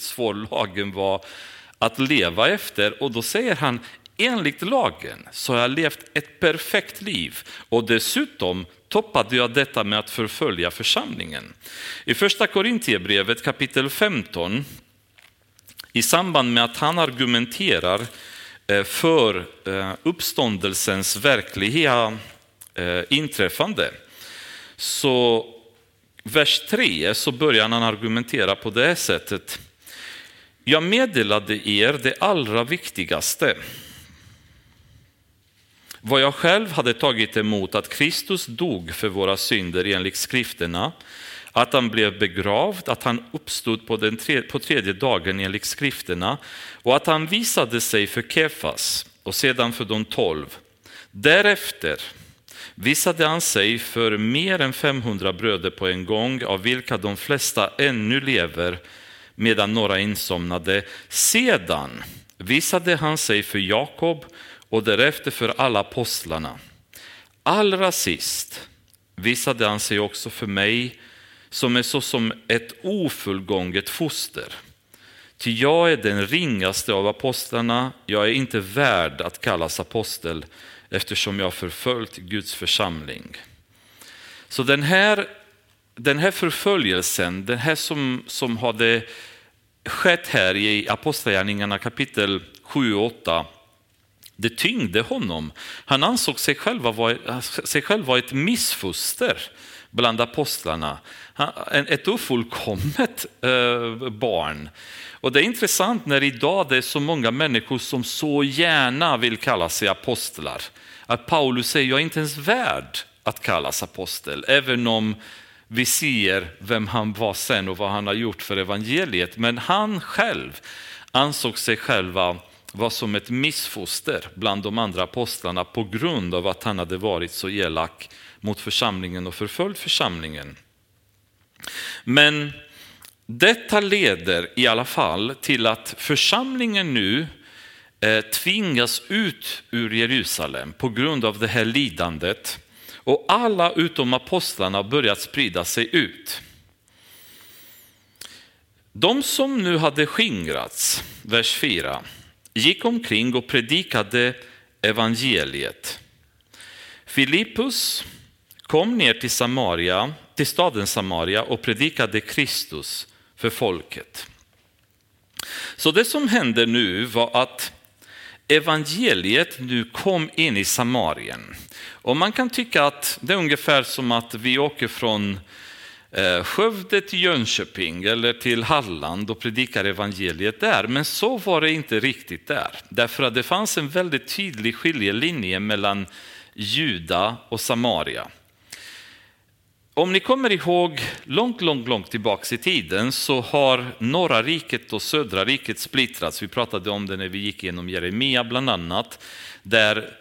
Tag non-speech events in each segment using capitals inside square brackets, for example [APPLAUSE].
svår lagen var att leva efter. Och då säger han, enligt lagen så har jag levt ett perfekt liv och dessutom toppade jag detta med att förfölja församlingen. I första Korintierbrevet kapitel 15, i samband med att han argumenterar eh, för eh, uppståndelsens verkliga eh, inträffande, så vers 3 så börjar han argumentera på det sättet. Jag meddelade er det allra viktigaste. Vad jag själv hade tagit emot att Kristus dog för våra synder enligt skrifterna, att han blev begravd, att han uppstod på, den tre, på tredje dagen enligt skrifterna och att han visade sig för Kefas och sedan för de tolv. Därefter visade han sig för mer än 500 bröder på en gång, av vilka de flesta ännu lever medan några insomnade. Sedan visade han sig för Jakob och därefter för alla apostlarna. Allra sist visade han sig också för mig som är såsom ett ofullgånget foster. Ty jag är den ringaste av apostlarna, jag är inte värd att kallas apostel eftersom jag förföljt Guds församling. Så den här, den här förföljelsen, den här som, som hade skett här i Apostlagärningarna kapitel 7 och 8, det tyngde honom. Han ansåg sig själv vara, sig själv vara ett missfoster bland apostlarna. Ett ofullkommet eh, barn. Och det är intressant när idag det är så många människor som så gärna vill kalla sig apostlar. Att Paulus säger, jag är inte ens värd att kallas apostel, även om vi ser vem han var sen och vad han har gjort för evangeliet. Men han själv ansåg sig själva vara som ett missfoster bland de andra apostlarna på grund av att han hade varit så elak mot församlingen och förföljt församlingen. Men detta leder i alla fall till att församlingen nu eh, tvingas ut ur Jerusalem på grund av det här lidandet och alla utom apostlarna har börjat sprida sig ut. De som nu hade skingrats, vers 4, gick omkring och predikade evangeliet. Filippus kom ner till Samaria, till staden Samaria och predikade Kristus för folket. Så det som hände nu var att evangeliet nu kom in i Samarien. Och man kan tycka att det är ungefär som att vi åker från eh, Skövde till Jönköping eller till Halland och predikar evangeliet där. Men så var det inte riktigt där. Därför att det fanns en väldigt tydlig skiljelinje mellan Juda och Samaria. Om ni kommer ihåg långt, långt, långt tillbaka i tiden så har norra riket och södra riket splittrats. Vi pratade om det när vi gick igenom Jeremia bland annat, där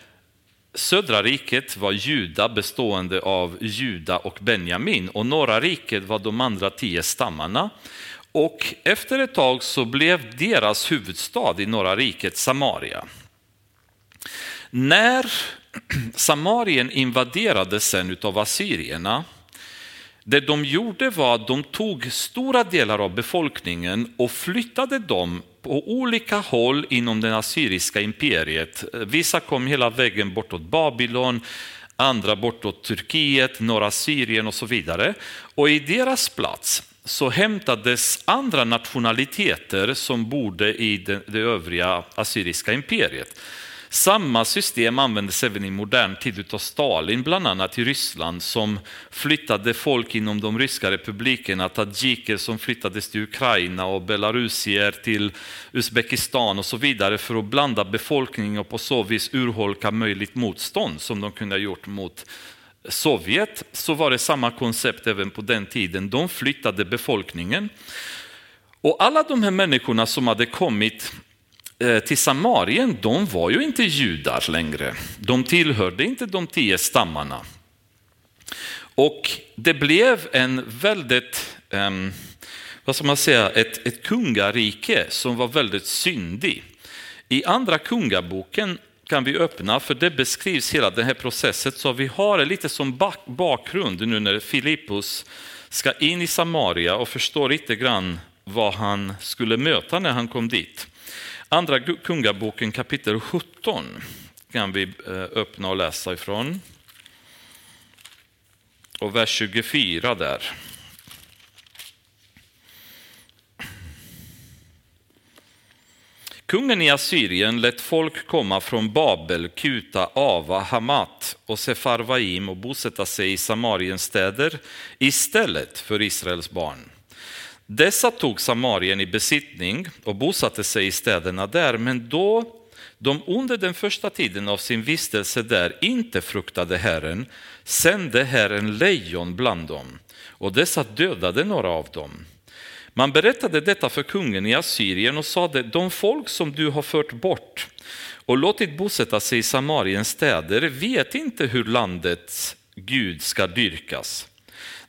södra riket var Juda bestående av Juda och Benjamin och norra riket var de andra tio stammarna. Och efter ett tag så blev deras huvudstad i norra riket Samaria. När [CLEARS THROAT] Samarien invaderades sen av assyrierna det de gjorde var att de tog stora delar av befolkningen och flyttade dem på olika håll inom det assyriska imperiet. Vissa kom hela vägen bortåt Babylon, andra bortåt Turkiet, norra Syrien och så vidare. Och i deras plats så hämtades andra nationaliteter som bodde i det, det övriga assyriska imperiet. Samma system användes även i modern tid av Stalin, bland annat i Ryssland, som flyttade folk inom de ryska republikerna, tadzjiker som flyttades till Ukraina och belarusier till Uzbekistan och så vidare för att blanda befolkningen och på så vis urholka möjligt motstånd som de kunde ha gjort mot Sovjet. Så var det samma koncept även på den tiden. De flyttade befolkningen. Och alla de här människorna som hade kommit Eh, till Samarien, de var ju inte judar längre. De tillhörde inte de tio stammarna. Och det blev en väldigt, ehm, vad ska man säga, ett, ett kungarike som var väldigt syndig. I andra kungaboken kan vi öppna, för det beskrivs hela den här processen, så vi har det lite som bakgrund nu när Filippus ska in i Samaria och förstår lite grann vad han skulle möta när han kom dit. Andra Kungaboken kapitel 17 kan vi eh, öppna och läsa ifrån. Och vers 24 där. Kungen i Assyrien lät folk komma från Babel, Kuta, Ava, Hamat och Sefarvaim och bosätta sig i Samariens städer istället för Israels barn. Dessa tog Samarien i besittning och bosatte sig i städerna där, men då de under den första tiden av sin vistelse där inte fruktade Herren sände Herren lejon bland dem, och dessa dödade några av dem. Man berättade detta för kungen i Assyrien och sade, de folk som du har fört bort och låtit bosätta sig i Samariens städer vet inte hur landets Gud ska dyrkas.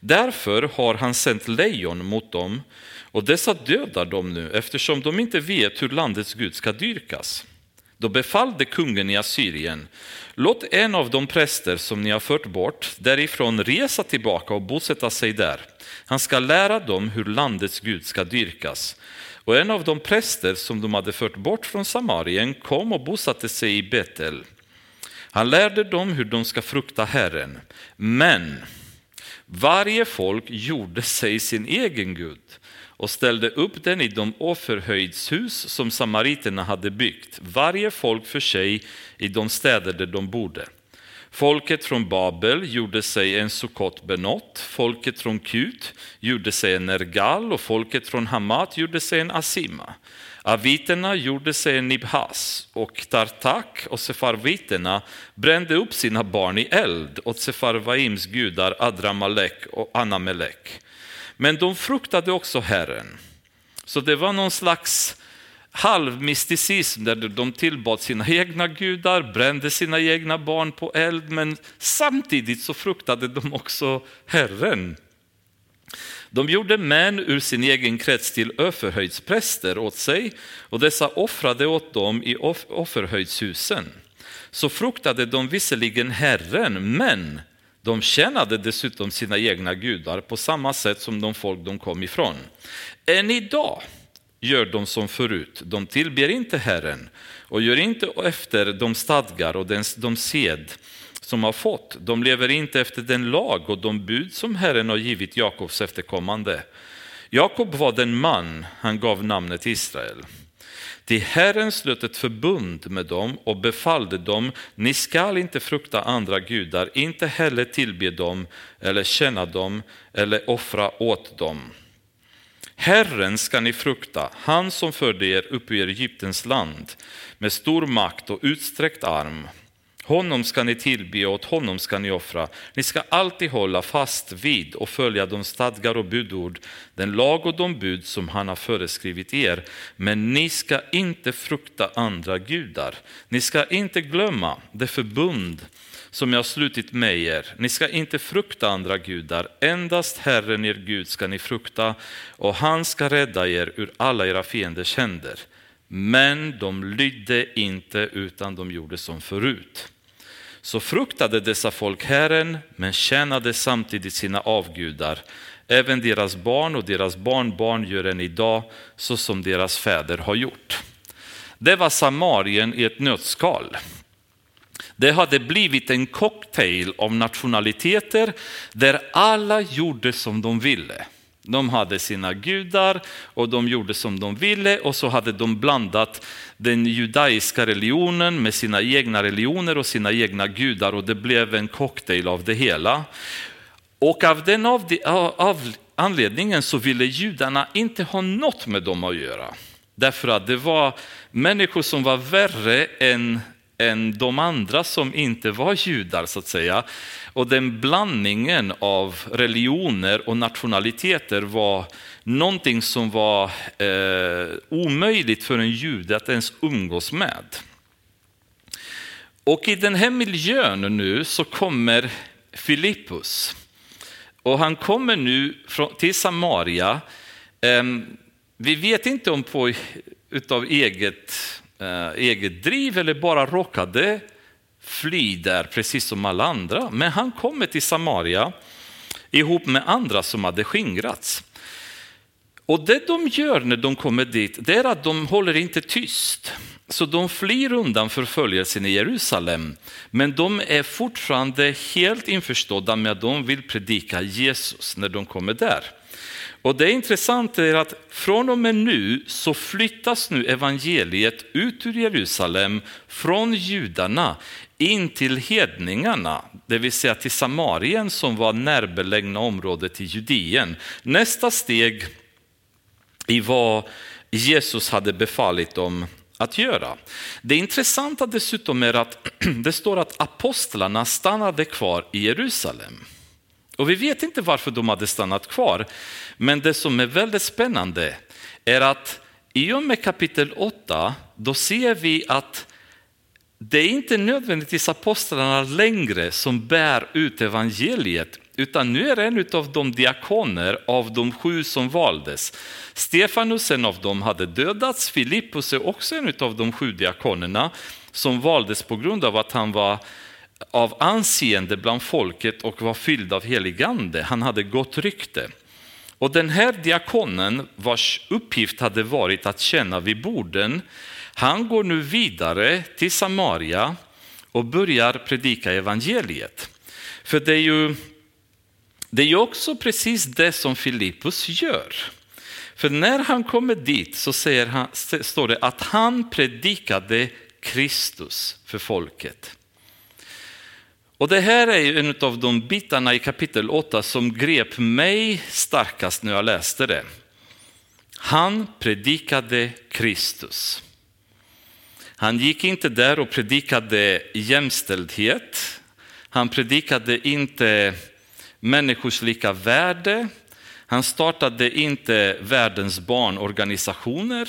Därför har han sänt lejon mot dem och dessa dödar dem nu eftersom de inte vet hur landets Gud ska dyrkas. Då befallde kungen i Assyrien, låt en av de präster som ni har fört bort därifrån resa tillbaka och bosätta sig där. Han ska lära dem hur landets Gud ska dyrkas. Och en av de präster som de hade fört bort från Samarien kom och bosatte sig i Betel. Han lärde dem hur de ska frukta Herren. Men varje folk gjorde sig sin egen Gud och ställde upp den i de offerhöjdshus som samariterna hade byggt, varje folk för sig i de städer där de bodde. Folket från Babel gjorde sig en Sukkot Benot, folket från Kut gjorde sig en Nergal och folket från Hamat gjorde sig en Asima. Aviterna gjorde sig en Nibhas och Tartak och sefarviterna brände upp sina barn i eld åt Sefarvaims gudar Adramalek och Anamelek. Men de fruktade också Herren. Så det var någon slags halvmysticism där de tillbad sina egna gudar, brände sina egna barn på eld, men samtidigt så fruktade de också Herren. De gjorde män ur sin egen krets till överhöjdspräster åt sig och dessa offrade åt dem i offerhöjdshusen. Så fruktade de visserligen Herren, men de tjänade dessutom sina egna gudar på samma sätt som de folk de kom ifrån. Än idag gör de som förut, de tillber inte Herren och gör inte efter de stadgar och de sed som har fått. De lever inte efter den lag och de bud som Herren har givit Jakobs efterkommande. Jakob var den man han gav namnet Israel. Till Herren slöt ett förbund med dem och befallde dem, ni skall inte frukta andra gudar, inte heller tillbe dem eller känna dem eller offra åt dem. Herren ska ni frukta, han som förde er upp ur Egyptens land med stor makt och utsträckt arm honom ska ni tillbe och åt honom ska ni offra. Ni ska alltid hålla fast vid och följa de stadgar och budord, den lag och de bud som han har föreskrivit er. Men ni ska inte frukta andra gudar. Ni ska inte glömma det förbund som jag har slutit med er. Ni ska inte frukta andra gudar, endast Herren er Gud ska ni frukta och han ska rädda er ur alla era fienders händer. Men de lydde inte utan de gjorde som förut. Så fruktade dessa folk Herren, men tjänade samtidigt sina avgudar. Även deras barn och deras barnbarn gör än idag så som deras fäder har gjort. Det var Samarien i ett nötskal. Det hade blivit en cocktail av nationaliteter där alla gjorde som de ville. De hade sina gudar och de gjorde som de ville och så hade de blandat den judaiska religionen med sina egna religioner och sina egna gudar och det blev en cocktail av det hela. Och av den av, av anledningen så ville judarna inte ha något med dem att göra. Därför att det var människor som var värre än än de andra som inte var judar så att säga. Och den blandningen av religioner och nationaliteter var någonting som var eh, omöjligt för en jude att ens umgås med. Och i den här miljön nu så kommer Filippus. Och han kommer nu till Samaria. Ehm, vi vet inte om på utav eget Eh, eget driv eller bara råkade fly där precis som alla andra. Men han kommer till Samaria ihop med andra som hade skingrats. Och det de gör när de kommer dit, det är att de håller inte tyst. Så de flyr undan förföljelsen i Jerusalem, men de är fortfarande helt införstådda med att de vill predika Jesus när de kommer där. Och det intressanta är att från och med nu så flyttas nu evangeliet ut ur Jerusalem från judarna in till hedningarna, det vill säga till Samarien som var närbelägna området i Judeen. Nästa steg i vad Jesus hade befallit dem att göra. Det intressanta dessutom är att [CLEARS THROAT] det står att apostlarna stannade kvar i Jerusalem. Och vi vet inte varför de hade stannat kvar, men det som är väldigt spännande är att i och med kapitel 8, då ser vi att det är inte nödvändigtvis apostlarna längre som bär ut evangeliet, utan nu är en av de diakoner av de sju som valdes. Stefanus, en av dem, hade dödats. Filippus är också en av de sju diakonerna som valdes på grund av att han var av anseende bland folket och var fylld av heligande. Han hade gott rykte. Och den här diakonen, vars uppgift hade varit att känna vid borden, han går nu vidare till Samaria och börjar predika evangeliet. För det är ju, det är ju också precis det som Filippus gör. För när han kommer dit så säger han, står det att han predikade Kristus för folket. Och det här är en av de bitarna i kapitel 8 som grep mig starkast när jag läste det. Han predikade Kristus. Han gick inte där och predikade jämställdhet. Han predikade inte människors lika värde. Han startade inte världens barnorganisationer.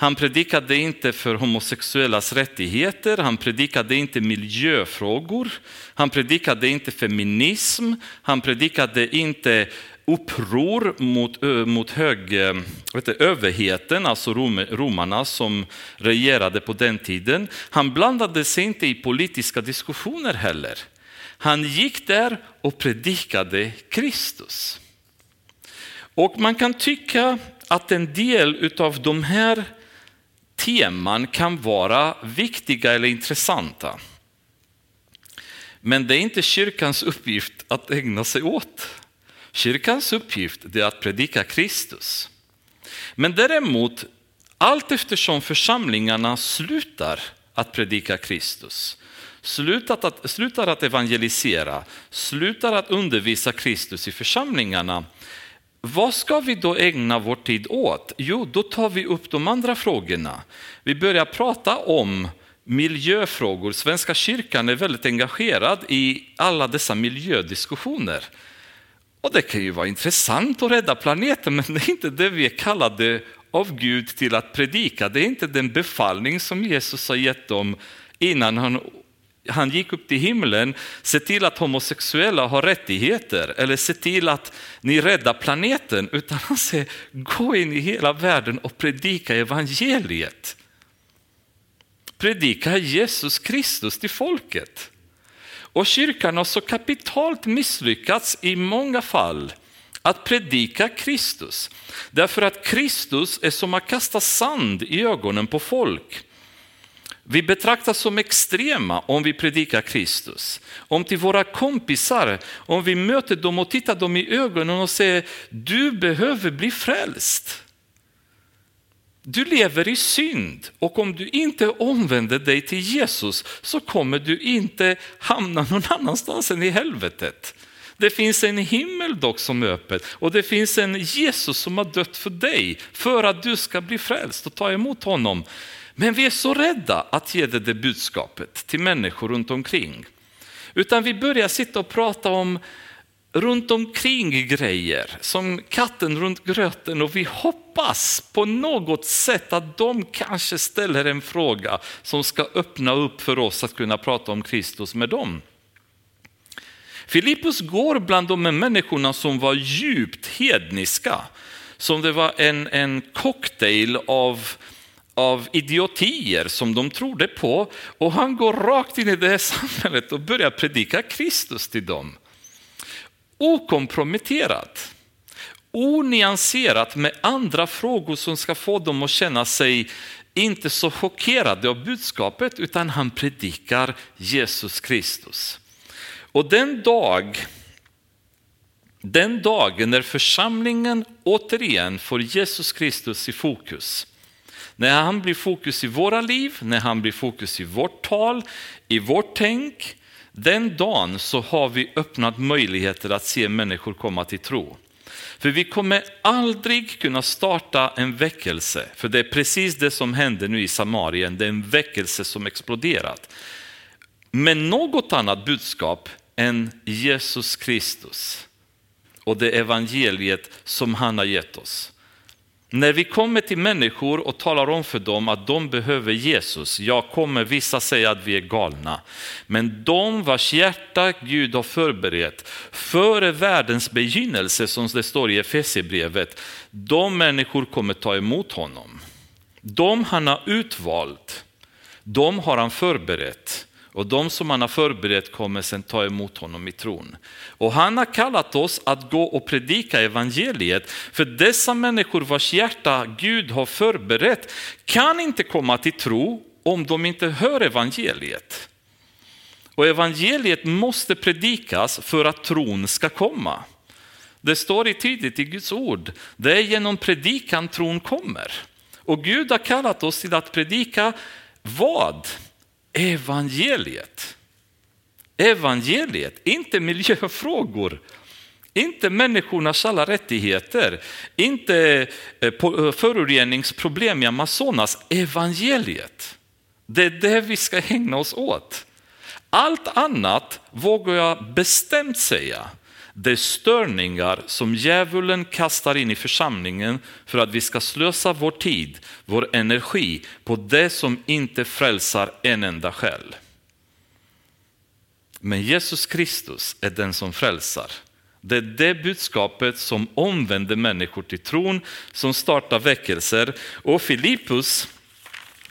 Han predikade inte för homosexuellas rättigheter, han predikade inte miljöfrågor, han predikade inte feminism, han predikade inte uppror mot, mot hög, eh, vet överheten, alltså rom, romarna som regerade på den tiden. Han blandade sig inte i politiska diskussioner heller. Han gick där och predikade Kristus. Och man kan tycka att en del av de här teman kan vara viktiga eller intressanta. Men det är inte kyrkans uppgift att ägna sig åt. Kyrkans uppgift är att predika Kristus. Men däremot, allt eftersom församlingarna slutar att predika Kristus, slutar att, slutar att evangelisera, slutar att undervisa Kristus i församlingarna, vad ska vi då ägna vår tid åt? Jo, då tar vi upp de andra frågorna. Vi börjar prata om miljöfrågor. Svenska kyrkan är väldigt engagerad i alla dessa miljödiskussioner. Och det kan ju vara intressant att rädda planeten, [LAUGHS] men det är inte det vi är kallade av Gud till att predika. Det är inte den befallning som Jesus har gett dem innan han han gick upp till himlen, se till att homosexuella har rättigheter eller se till att ni räddar planeten, utan han säger gå in i hela världen och predika evangeliet. Predika Jesus Kristus till folket. Och kyrkan har så kapitalt misslyckats i många fall att predika Kristus. Därför att Kristus är som att kasta sand i ögonen på folk. Vi betraktas som extrema om vi predikar Kristus. Om till våra kompisar, om vi möter dem och tittar dem i ögonen och säger du behöver bli frälst. Du lever i synd och om du inte omvänder dig till Jesus så kommer du inte hamna någon annanstans än i helvetet. Det finns en himmel dock som är öppen och det finns en Jesus som har dött för dig för att du ska bli frälst och ta emot honom. Men vi är så rädda att ge det, det budskapet till människor runt omkring. Utan vi börjar sitta och prata om runt omkring grejer, som katten runt gröten och vi hoppas på något sätt att de kanske ställer en fråga som ska öppna upp för oss att kunna prata om Kristus med dem. Filippus går bland de människorna som var djupt hedniska, som det var en, en cocktail av av idiotier som de trodde på och han går rakt in i det här [LAUGHS] samhället och börjar predika Kristus till dem. Okomprometterat, onyanserat med andra frågor som ska få dem att känna sig inte så chockerade av budskapet utan han predikar Jesus Kristus. Och den dag den dagen när församlingen återigen får Jesus Kristus i fokus, när han blir fokus i våra liv, när han blir fokus i vårt tal, i vårt tänk, den dagen så har vi öppnat möjligheter att se människor komma till tro. För vi kommer aldrig kunna starta en väckelse, för det är precis det som händer nu i Samarien, det är en väckelse som exploderat. Med något annat budskap än Jesus Kristus och det evangeliet som han har gett oss. När vi kommer till människor och talar om för dem att de behöver Jesus, jag kommer vissa säga att vi är galna, men de vars hjärta Gud har förberett före världens begynnelse, som det står i Efesierbrevet, de människor kommer ta emot honom. De han har utvalt, de har han förberett. Och de som han har förberett kommer sedan ta emot honom i tron. Och han har kallat oss att gå och predika evangeliet. För dessa människor vars hjärta Gud har förberett kan inte komma till tro om de inte hör evangeliet. Och evangeliet måste predikas för att tron ska komma. Det står i tydligt i Guds ord, det är genom predikan tron kommer. Och Gud har kallat oss till att predika vad? Evangeliet. Evangeliet, inte miljöfrågor, inte människornas alla rättigheter, inte eh, eh, föroreningsproblem i Amazonas, evangeliet. Det är det vi ska ägna oss åt. Allt annat vågar jag bestämt säga det är störningar som djävulen kastar in i församlingen för att vi ska slösa vår tid, vår energi på det som inte frälsar en enda själ. Men Jesus Kristus är den som frälsar. Det är det budskapet som omvänder människor till tron, som startar väckelser. Och Filippus,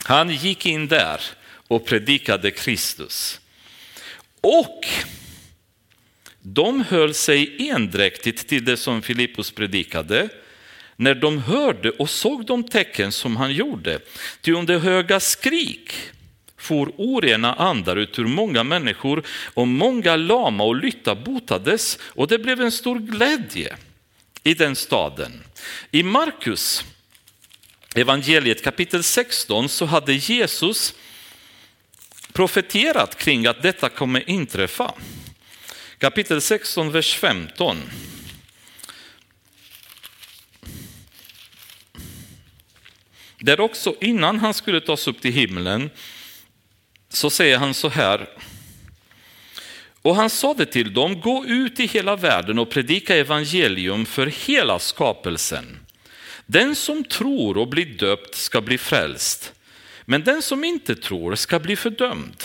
han gick in där och predikade Kristus. Och de höll sig endräktigt till det som Filippus predikade när de hörde och såg de tecken som han gjorde. Ty under höga skrik for orena andar ut ur många människor och många lama och lytta botades och det blev en stor glädje i den staden. I Markus evangeliet kapitel 16 så hade Jesus profeterat kring att detta kommer inträffa. Kapitel 16, vers 15. Där också innan han skulle tas upp till himlen så säger han så här. Och han sade till dem, gå ut i hela världen och predika evangelium för hela skapelsen. Den som tror och blir döpt ska bli frälst, men den som inte tror ska bli fördömd.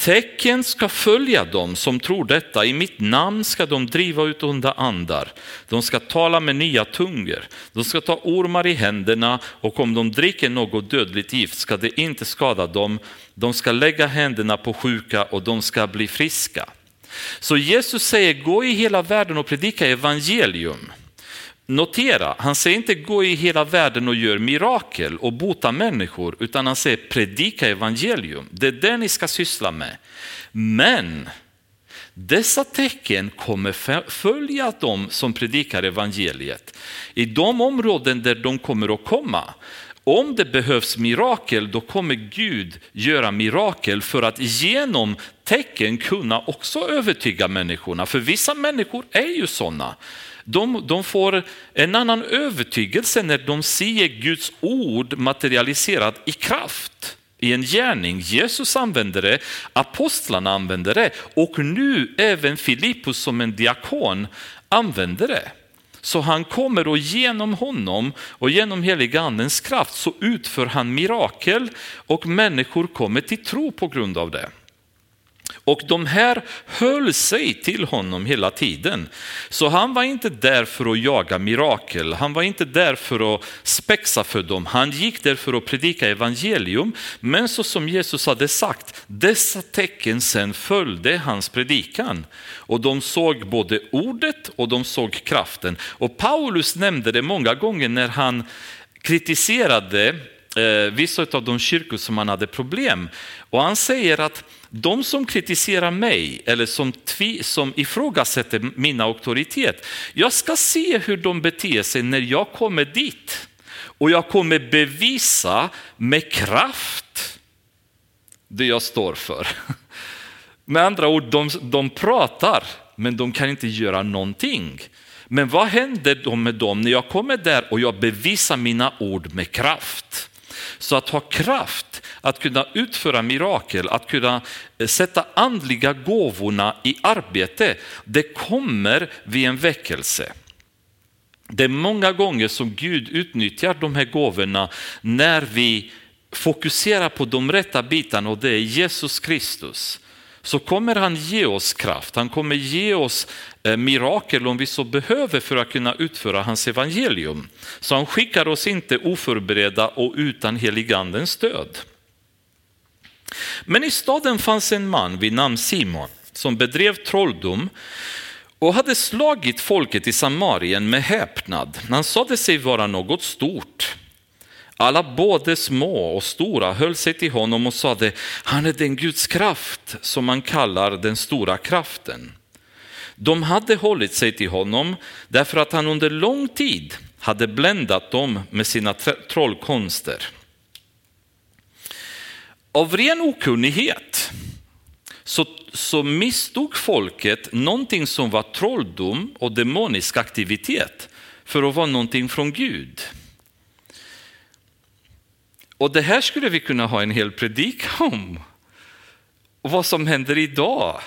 Tecken ska följa dem som tror detta. I mitt namn ska de driva ut onda andar. De ska tala med nya tungor. De ska ta ormar i händerna och om de dricker något dödligt gift ska det inte skada dem. De ska lägga händerna på sjuka och de ska bli friska. Så Jesus säger gå i hela världen och predika evangelium. Notera, han säger inte gå i hela världen och gör mirakel och bota människor, utan han säger predika evangelium. Det är det ni ska syssla med. Men dessa tecken kommer följa dem som predikar evangeliet. I de områden där de kommer att komma. Om det behövs mirakel, då kommer Gud göra mirakel för att genom tecken kunna också övertyga människorna. För vissa människor är ju sådana de, de får en annan övertygelse när de ser Guds ord materialiserat i kraft i en gärning. Jesus använder det, apostlarna använder det och nu även Filippus som en diakon använder det. Så han kommer och genom honom och genom heligandens kraft så utför han mirakel och människor kommer till tro på grund av det. Och de här höll sig till honom hela tiden. Så han var inte där för att jaga mirakel, han var inte där för att spexa för dem. Han gick där för att predika evangelium, men så som Jesus hade sagt, dessa tecken sen följde hans predikan. Och de såg både ordet och de såg kraften. Och Paulus nämnde det många gånger när han kritiserade Eh, vissa av de kyrkor som han hade problem. Och han säger att de som kritiserar mig eller som, tvi, som ifrågasätter min auktoritet, jag ska se hur de beter sig när jag kommer dit. Och jag kommer bevisa med kraft det jag står för. [LAUGHS] Med andra ord, de, de pratar, men de kan inte göra någonting. Men vad händer då med dem när jag kommer där och jag bevisar mina ord med kraft? Så att ha kraft att kunna utföra mirakel, att kunna eh, sätta andliga gåvorna i arbete, det kommer vid en väckelse. Det är många gånger som Gud utnyttjar de här gåvorna när vi fokuserar på de rätta bitarna och det är Jesus Kristus så kommer han ge oss kraft, han kommer ge oss eh, mirakel om vi så behöver för att kunna utföra hans evangelium. Så han skickar oss inte oförberedda och utan heligandens stöd. Men i staden fanns en man vid namn Simon som bedrev trolldom och hade slagit folket i Samarien med häpnad. Han sade sig vara något stort. Alla både små och stora höll sig till honom och sade, han är den Guds kraft som man kallar den stora kraften. De hade hållit sig till honom därför att han under lång tid hade bländat dem med sina trollkonster. Av ren okunnighet så, så misstog folket någonting som var trolldom och demonisk aktivitet för att vara någonting från Gud. Och det här skulle vi kunna ha en hel predikan om. Och vad som händer idag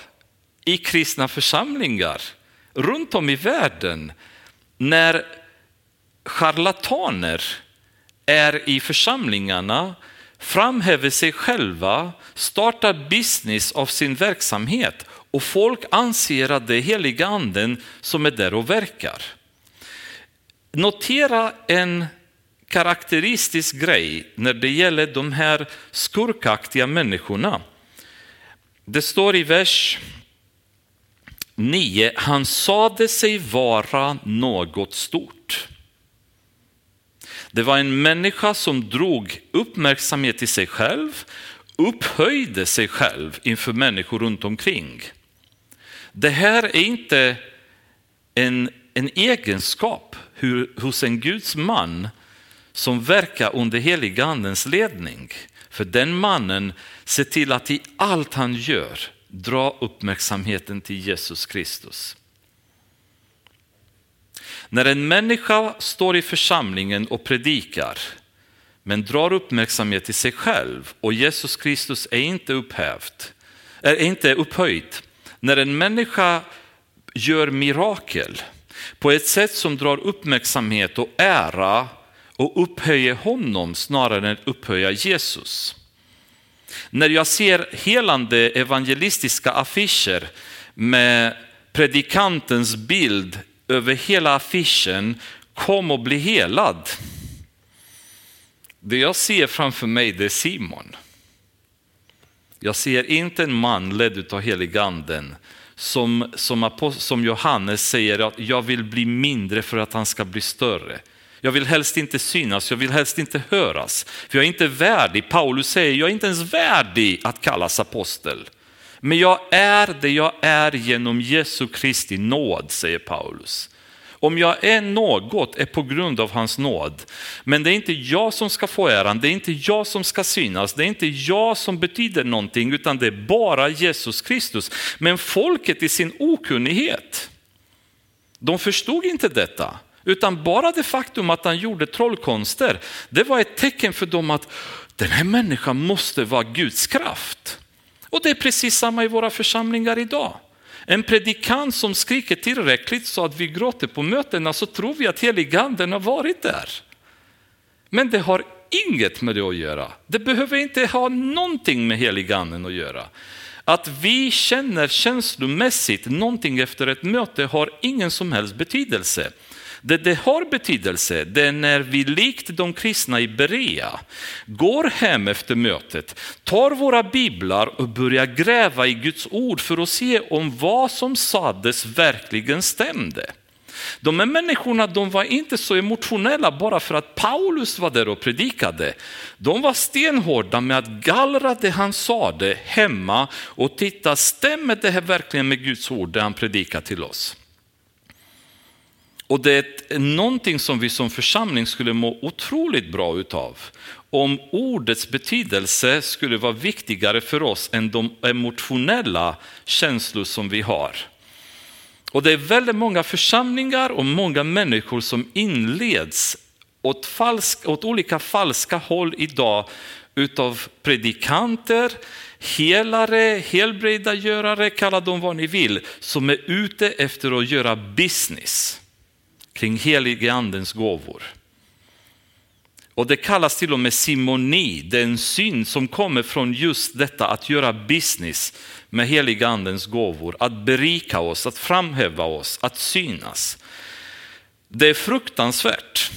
i kristna församlingar runt om i världen när charlataner är i församlingarna, framhäver sig själva, startar business av sin verksamhet och folk anser att det är heliga anden som är där och verkar. Notera en karaktäristisk grej när det gäller de här skurkaktiga människorna. Det står i vers 9, han sade sig vara något stort. Det var en människa som drog uppmärksamhet till sig själv, upphöjde sig själv inför människor runt omkring. Det här är inte en, en egenskap hur, hos en Guds man som verkar under heligandens ledning. För den mannen ser till att i allt han gör dra uppmärksamheten till Jesus Kristus. När en människa står i församlingen och predikar men drar uppmärksamhet till sig själv och Jesus Kristus är inte upphävt, är inte upphöjd. När en människa gör mirakel på ett sätt som drar uppmärksamhet och ära och upphöjer honom snarare än att upphöja Jesus. När jag ser helande evangelistiska affischer med predikantens bild över hela affischen, kom och bli helad. Det jag ser framför mig det är Simon. Jag ser inte en man ledd av heliganden som, som, som Johannes säger att jag vill bli mindre för att han ska bli större. Jag vill helst inte synas, jag vill helst inte höras. För jag är inte värdig, Paulus säger, jag är inte ens värdig att kallas apostel. Men jag är det jag är genom Jesu Kristi nåd, säger Paulus. Om jag är något är på grund av hans nåd. Men det är inte jag som ska få äran, det är inte jag som ska synas, det är inte jag som betyder någonting, utan det är bara Jesus Kristus. Men folket i sin okunnighet, de förstod inte detta. Utan bara det faktum att han gjorde trollkonster, det var ett tecken för dem att den här människan måste vara Guds kraft. Och det är precis samma i våra församlingar idag. En predikant som skriker tillräckligt så att vi gråter på mötena så tror vi att heliganden har varit där. Men det har inget med det att göra. Det behöver inte ha någonting med heliganden att göra. Att vi känner känslomässigt någonting efter ett möte har ingen som helst betydelse. Det det har betydelse, det är när vi likt de kristna i Berea går hem efter mötet, tar våra biblar och börjar gräva i Guds ord för att se om vad som sades verkligen stämde. De här människorna de var inte så emotionella bara för att Paulus var där och predikade. De var stenhårda med att gallra det han sade hemma och titta, stämmer det här verkligen med Guds ord, det han predikar till oss? Och det är någonting som vi som församling skulle må otroligt bra utav. Om ordets betydelse skulle vara viktigare för oss än de emotionella känslor som vi har. Och det är väldigt många församlingar och många människor som inleds åt, falsk, åt olika falska håll idag utav predikanter, helare, helbredagörare, kalla dem vad ni vill, som är ute efter att göra business kring helige andens gåvor. Och det kallas till och med simoni, den syn som kommer från just detta att göra business med heliga andens gåvor, att berika oss, att framhäva oss, att synas. Det är fruktansvärt.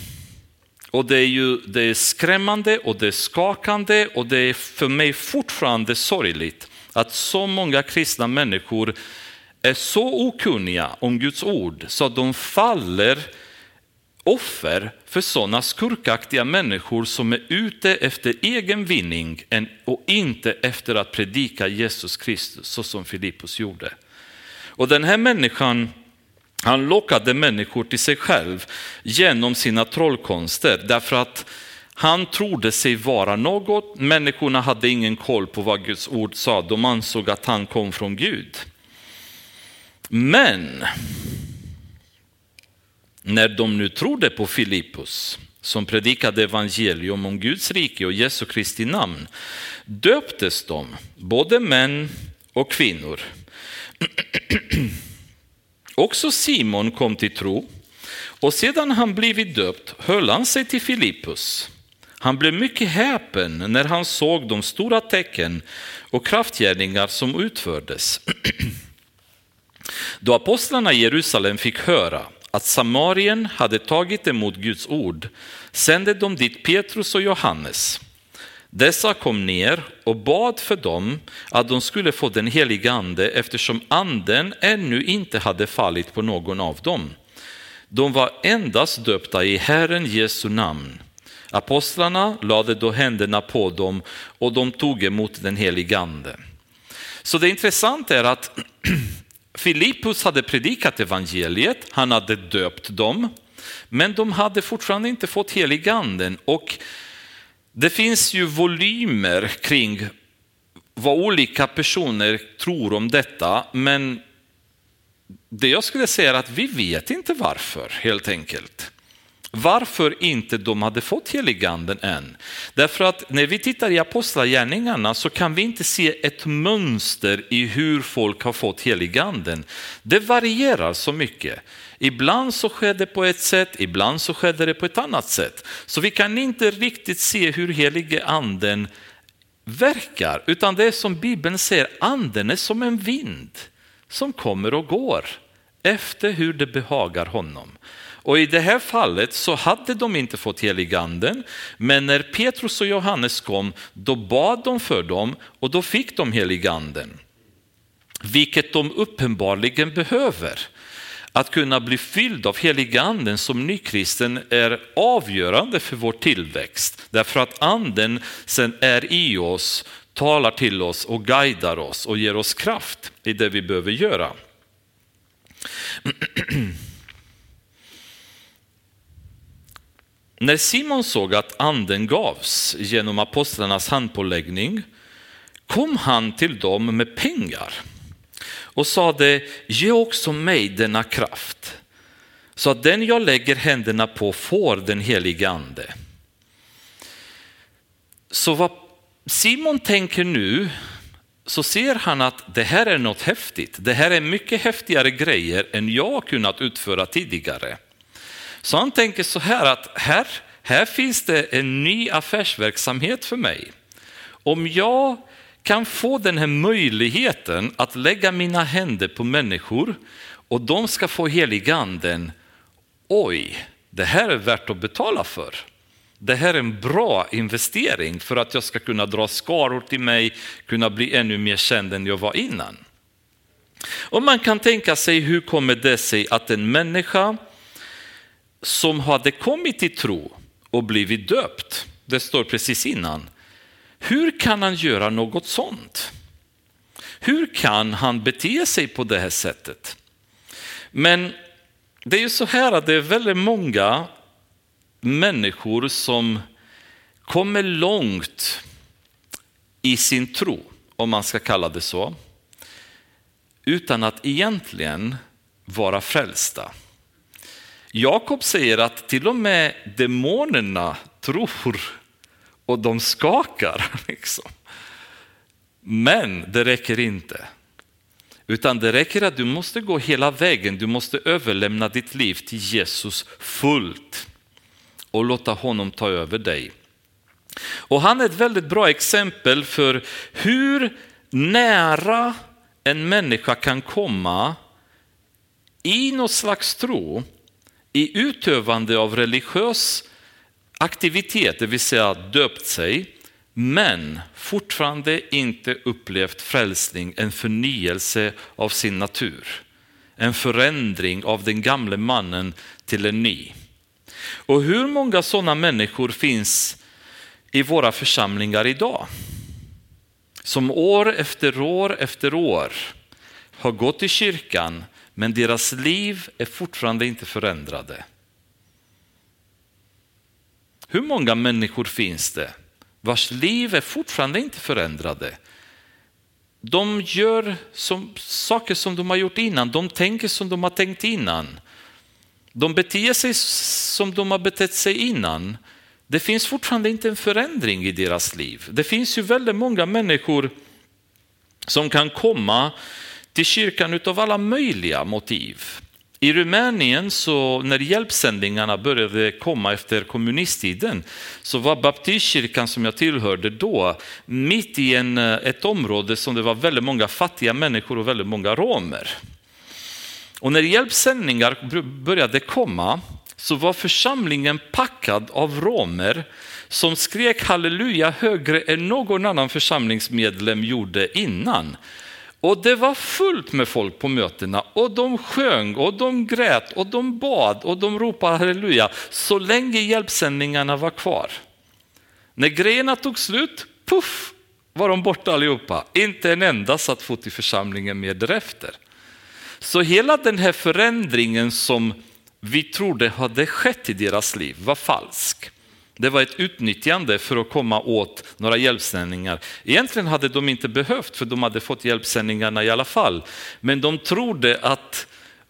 Och det är, ju, det är skrämmande och det är skakande och det är för mig fortfarande sorgligt att så många kristna människor är så okunniga om Guds ord så att de faller offer för sådana skurkaktiga människor som är ute efter egen vinning och inte efter att predika Jesus Kristus så som Filippus gjorde. Och den här människan han lockade människor till sig själv genom sina trollkonster därför att han trodde sig vara något, människorna hade ingen koll på vad Guds ord sa, de ansåg att han kom från Gud. Men när de nu trodde på Filippus, som predikade evangelium om Guds rike och Jesu Kristi namn, döptes de, både män och kvinnor. [CLEARS THROAT] Också Simon kom till tro och sedan han blivit döpt höll han sig till Filippus. Han blev mycket häpen när han såg de stora tecken och kraftgärningar som utfördes. [CLEARS THROAT] Då apostlarna i Jerusalem fick höra att Samarien hade tagit emot Guds ord sände de dit Petrus och Johannes. Dessa kom ner och bad för dem att de skulle få den heliga ande eftersom anden ännu inte hade fallit på någon av dem. De var endast döpta i Herren Jesu namn. Apostlarna lade då händerna på dem och de tog emot den heliga ande. Så det intressanta är att [CLEARS THROAT] Filippus hade predikat evangeliet, han hade döpt dem, men de hade fortfarande inte fått heliganden. Och det finns ju volymer kring vad olika personer tror om detta, men det jag skulle säga är att vi vet inte varför helt enkelt varför inte de hade fått heliganden än. Därför att när vi tittar i apostlagärningarna så kan vi inte se ett mönster i hur folk har fått heliganden. Det varierar så mycket. Ibland så skedde det på ett sätt, ibland så skedde det på ett annat sätt. Så vi kan inte riktigt se hur helige anden verkar, utan det är som Bibeln säger, anden är som en vind som kommer och går efter hur det behagar honom. Och i det här fallet så hade de inte fått heliganden, men när Petrus och Johannes kom, då bad de för dem och då fick de heliganden. Vilket de uppenbarligen behöver. Att kunna bli fylld av heliganden som nykristen är avgörande för vår tillväxt. Därför att anden sen är i oss, talar till oss och guidar oss och ger oss kraft i det vi behöver göra. [CLEARS THROAT] När Simon såg att anden gavs genom apostlarnas handpåläggning kom han till dem med pengar och sade, ge också mig denna kraft så att den jag lägger händerna på får den helige ande. Så vad Simon tänker nu så ser han att det här är något häftigt. Det här är mycket häftigare grejer än jag kunnat utföra tidigare. Så han tänker så här att här, här finns det en ny affärsverksamhet för mig. Om jag kan få den här möjligheten att lägga mina händer på människor och de ska få heliganden, oj, det här är värt att betala för. Det här är en bra investering för att jag ska kunna dra skaror till mig, kunna bli ännu mer känd än jag var innan. Och man kan tänka sig hur kommer det sig att en människa som hade kommit till tro och blivit döpt, det står precis innan, hur kan han göra något sånt? Hur kan han bete sig på det här sättet? Men det är ju så här att det är väldigt många människor som kommer långt i sin tro, om man ska kalla det så, utan att egentligen vara frälsta. Jakob säger att till och med demonerna tror och de skakar. [LAUGHS] Liksom. Men det räcker inte. Utan det räcker att du måste gå hela vägen, du måste överlämna ditt liv till Jesus fullt och låta honom ta över dig. Och han är ett väldigt bra exempel för hur nära en människa kan komma i något slags tro, i utövande av religiös aktivitet, det vill säga döpt sig, men fortfarande inte upplevt frälsning, en förnyelse av sin natur. En förändring av den gamle mannen till en ny. Och hur många sådana människor finns i våra församlingar idag? Som år efter år efter år har gått i kyrkan men deras liv är fortfarande inte förändrade. Hur många människor finns det vars liv är fortfarande inte förändrade? De gör som, saker som de har gjort innan, de tänker som de har tänkt innan. De beter sig som de har betett sig innan. Det finns fortfarande inte en förändring i deras liv. Det finns ju väldigt många människor som kan komma till kyrkan av alla möjliga motiv. I Rumänien, så när hjälpsändningarna började komma efter kommunisttiden, så var baptistkyrkan som jag tillhörde då mitt i en, eh, ett område som det var väldigt många fattiga människor och väldigt många romer. Och när hjälpsändningar började komma så var församlingen packad av romer som skrek halleluja högre än någon annan församlingsmedlem gjorde innan. Och det var fullt med folk på mötena och de sjöng och de grät och de bad och de ropade halleluja så länge hjälpsändningarna var kvar. När grejerna tog slut, puff, var de borta allihopa. Inte en enda satt fot i församlingen mer därefter. Så hela den här förändringen som vi trodde hade skett i deras liv var falsk. Det var ett utnyttjande för att komma åt några hjälpsändningar. Egentligen hade de inte behövt för de hade fått hjälpsändningarna i alla fall. Men de trodde att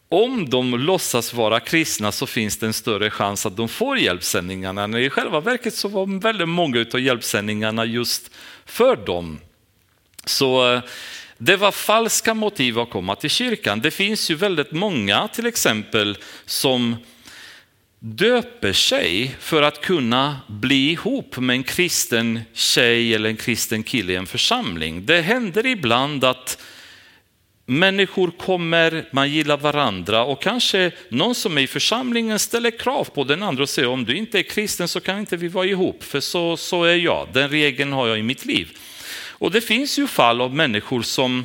om de låtsas vara kristna så finns det en större chans att de får hjälpsändningarna. När I själva verket så var väldigt många av hjälpsändningarna just för dem. Så eh, det var falska motiv att komma till kyrkan. Det finns ju väldigt många till exempel som döper sig för att kunna bli ihop med en kristen tjej eller en kristen kille i en församling. Det händer ibland att människor kommer, man gillar varandra och kanske någon som är i församlingen ställer krav på den andra och säger om du inte är kristen så kan inte vi vara ihop för så, så är jag, den regeln har jag i mitt liv. Och det finns ju fall av människor som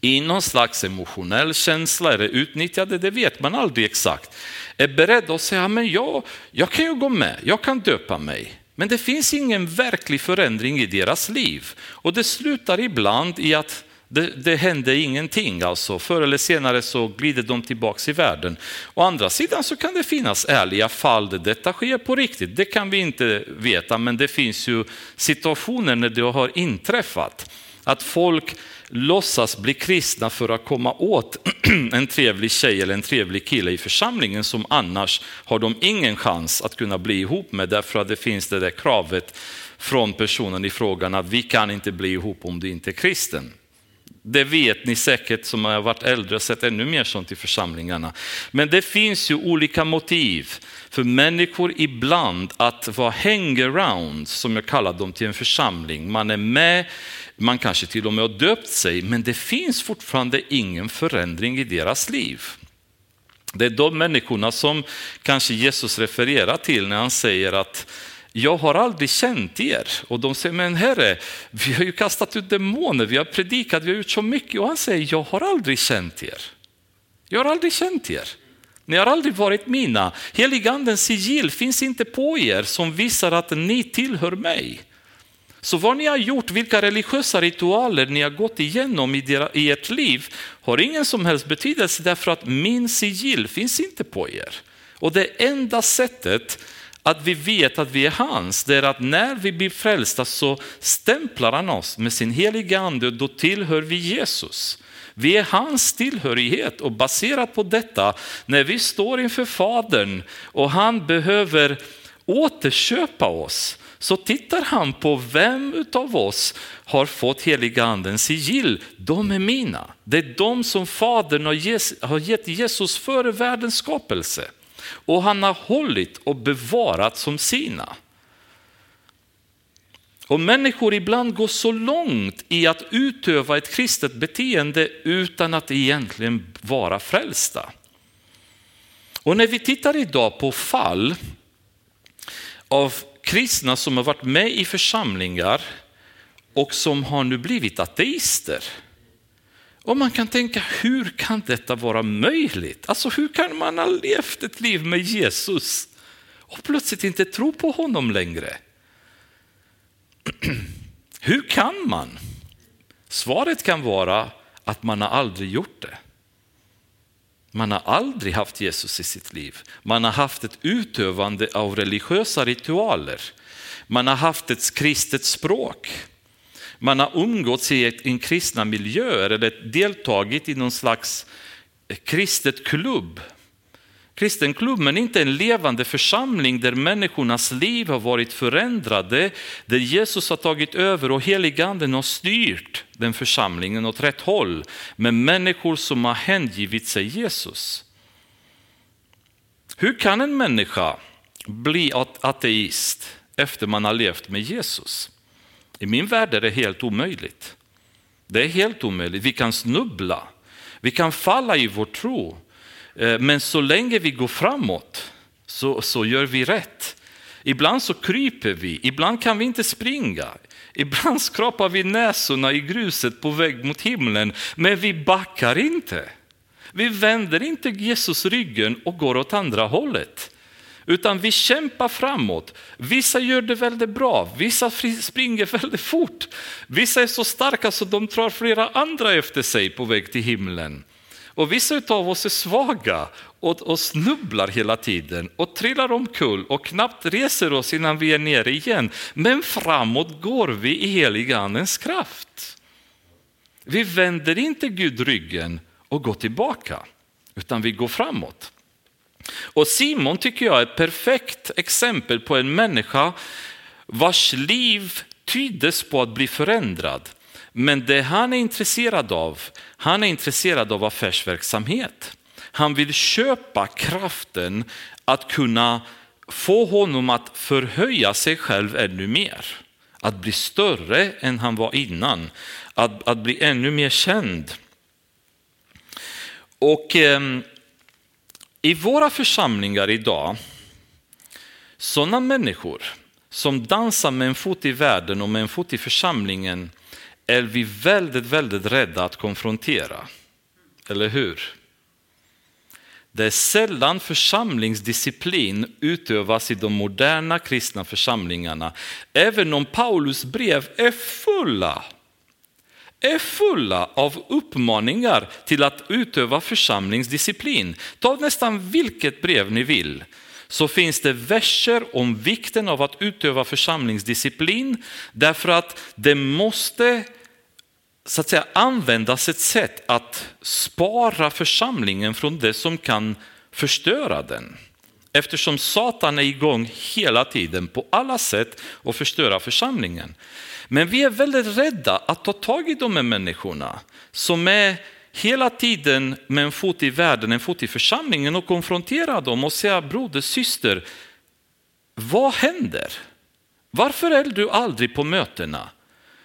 i någon slags emotionell känsla eller utnyttjade, det vet man aldrig exakt, är beredda att säga, men jag, jag kan ju gå med, jag kan döpa mig. Men det finns ingen verklig förändring i deras liv. Och det slutar ibland i att det, det hände ingenting, alltså förr eller senare så glider de tillbaks i världen. Å andra sidan så kan det finnas ärliga fall där detta sker på riktigt. Det kan vi inte veta, men det finns ju situationer när det har inträffat. Att folk låtsas bli kristna för att komma åt [CLEARS THROAT] en trevlig tjej eller en trevlig kille i församlingen som annars har de ingen chans att kunna bli ihop med därför att det finns det där kravet från personen i frågan att vi kan inte bli ihop om du inte är kristen. Det vet ni säkert som har varit äldre och sett ännu mer sånt i församlingarna. Men det finns ju olika motiv för människor ibland att vara hangaround, som jag kallar dem, till en församling. Man är med man kanske till och med har döpt sig, men det finns fortfarande ingen förändring i deras liv. Det är de människorna som kanske Jesus refererar till när han säger att jag har aldrig känt er. Och de säger, men herre, vi har ju kastat ut demoner, vi har predikat, vi har gjort så mycket. Och han säger, jag har aldrig känt er. Jag har aldrig känt er. Ni har aldrig varit mina. Heligandens sigill finns inte på er som visar att ni tillhör mig. Så vad ni har gjort, vilka religiösa ritualer ni har gått igenom i ert liv har ingen som helst betydelse därför att min sigill finns inte på er. Och det enda sättet att vi vet att vi är hans, det är att när vi blir frälsta så stämplar han oss med sin heliga ande och då tillhör vi Jesus. Vi är hans tillhörighet och baserat på detta, när vi står inför Fadern och han behöver återköpa oss, så tittar han på vem av oss har fått heliga andens sigill. De är mina. Det är de som Fadern har gett Jesus före världens skapelse. Och han har hållit och bevarat som sina. Och människor ibland går så långt i att utöva ett kristet beteende utan att egentligen vara frälsta. Och när vi tittar idag på fall av kristna som har varit med i församlingar och som har nu blivit ateister. Och man kan tänka, hur kan detta vara möjligt? Alltså hur kan man ha levt ett liv med Jesus och plötsligt inte tro på honom längre? [CLEARS THROAT] Hur kan man? Svaret kan vara att man har aldrig gjort det. Man har aldrig haft Jesus i sitt liv. Man har haft ett utövande av religiösa ritualer. Man har haft ett kristet språk. Man har umgåtts i en kristna miljöer eller deltagit i någon slags kristet klubb kristen klubb, men inte en levande församling där människornas liv har varit förändrade, där Jesus har tagit över och heliganden har styrt den församlingen åt rätt håll, med människor som har hängivit sig Jesus. Hur kan en människa bli ateist efter man har levt med Jesus? I min värld är det helt omöjligt. Det är helt omöjligt. Vi kan snubbla, vi kan falla i vår tro, Eh, men så länge vi går framåt så, så gör vi rätt. Ibland så kryper vi, ibland kan vi inte springa. Ibland [LAUGHS] skrapar vi näsorna i gruset på väg mot himlen, men vi backar inte. Vi vänder inte Jesus ryggen och går åt andra hållet. Utan vi kämpar framåt. Vissa gör det väldigt bra, vissa springer [LAUGHS] väldigt fort. Vissa är så starka så de drar flera andra efter sig på väg till himlen. Och vissa av oss är svaga och, och snubblar hela tiden och trillar omkull och knappt reser oss innan vi är nere igen. Men framåt går vi i heligandens kraft. Vi vänder inte Gud ryggen och går tillbaka, utan vi går framåt. Och Simon tycker jag är ett perfekt exempel på en människa vars liv tyddes på att bli förändrad. Men det han är intresserad av, han är intresserad av affärsverksamhet. Han vill köpa kraften att kunna få honom att förhöja sig själv ännu mer. Att bli större än han var innan, att, att bli ännu mer känd. Och eh, i våra församlingar idag, sådana människor som dansar med en fot i världen och med en fot i församlingen är vi väldigt, väldigt rädda att konfrontera. Eller hur? Det är sällan församlingsdisciplin utövas i de moderna kristna församlingarna, även om Paulus brev är fulla är fulla av uppmaningar till att utöva församlingsdisciplin. Ta nästan vilket brev ni vill så finns det verser om vikten av att utöva församlingsdisciplin därför att det måste så att säga användas ett sätt att spara församlingen från det som kan förstöra den. Eftersom Satan är igång hela tiden på alla sätt och förstöra församlingen. Men vi är väldigt rädda att ta tag i de här människorna som är hela tiden med en fot i världen, en fot i församlingen och konfrontera dem och säga broder, syster, vad händer? Varför är du aldrig på mötena?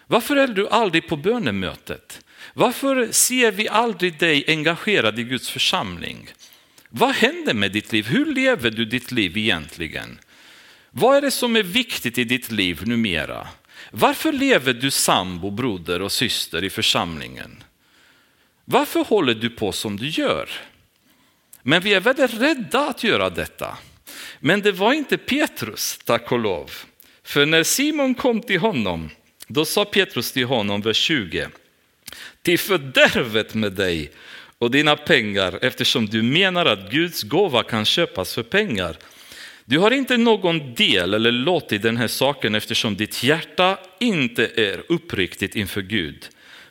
Varför är du aldrig på bönemötet? Varför ser vi aldrig dig engagerad i Guds församling? Vad händer med ditt liv? Hur lever du ditt liv egentligen? Vad är det som är viktigt i ditt liv numera? Varför lever du sambo, broder och syster i församlingen? Varför håller du på som du gör? Men vi är väldigt rädda att göra detta. Men det var inte Petrus, tack och lov. För när Simon kom till honom, då sa Petrus till honom, vers 20, till fördärvet med dig och dina pengar eftersom du menar att Guds gåva kan köpas för pengar. Du har inte någon del eller låt i den här saken eftersom ditt hjärta inte är uppriktigt inför Gud.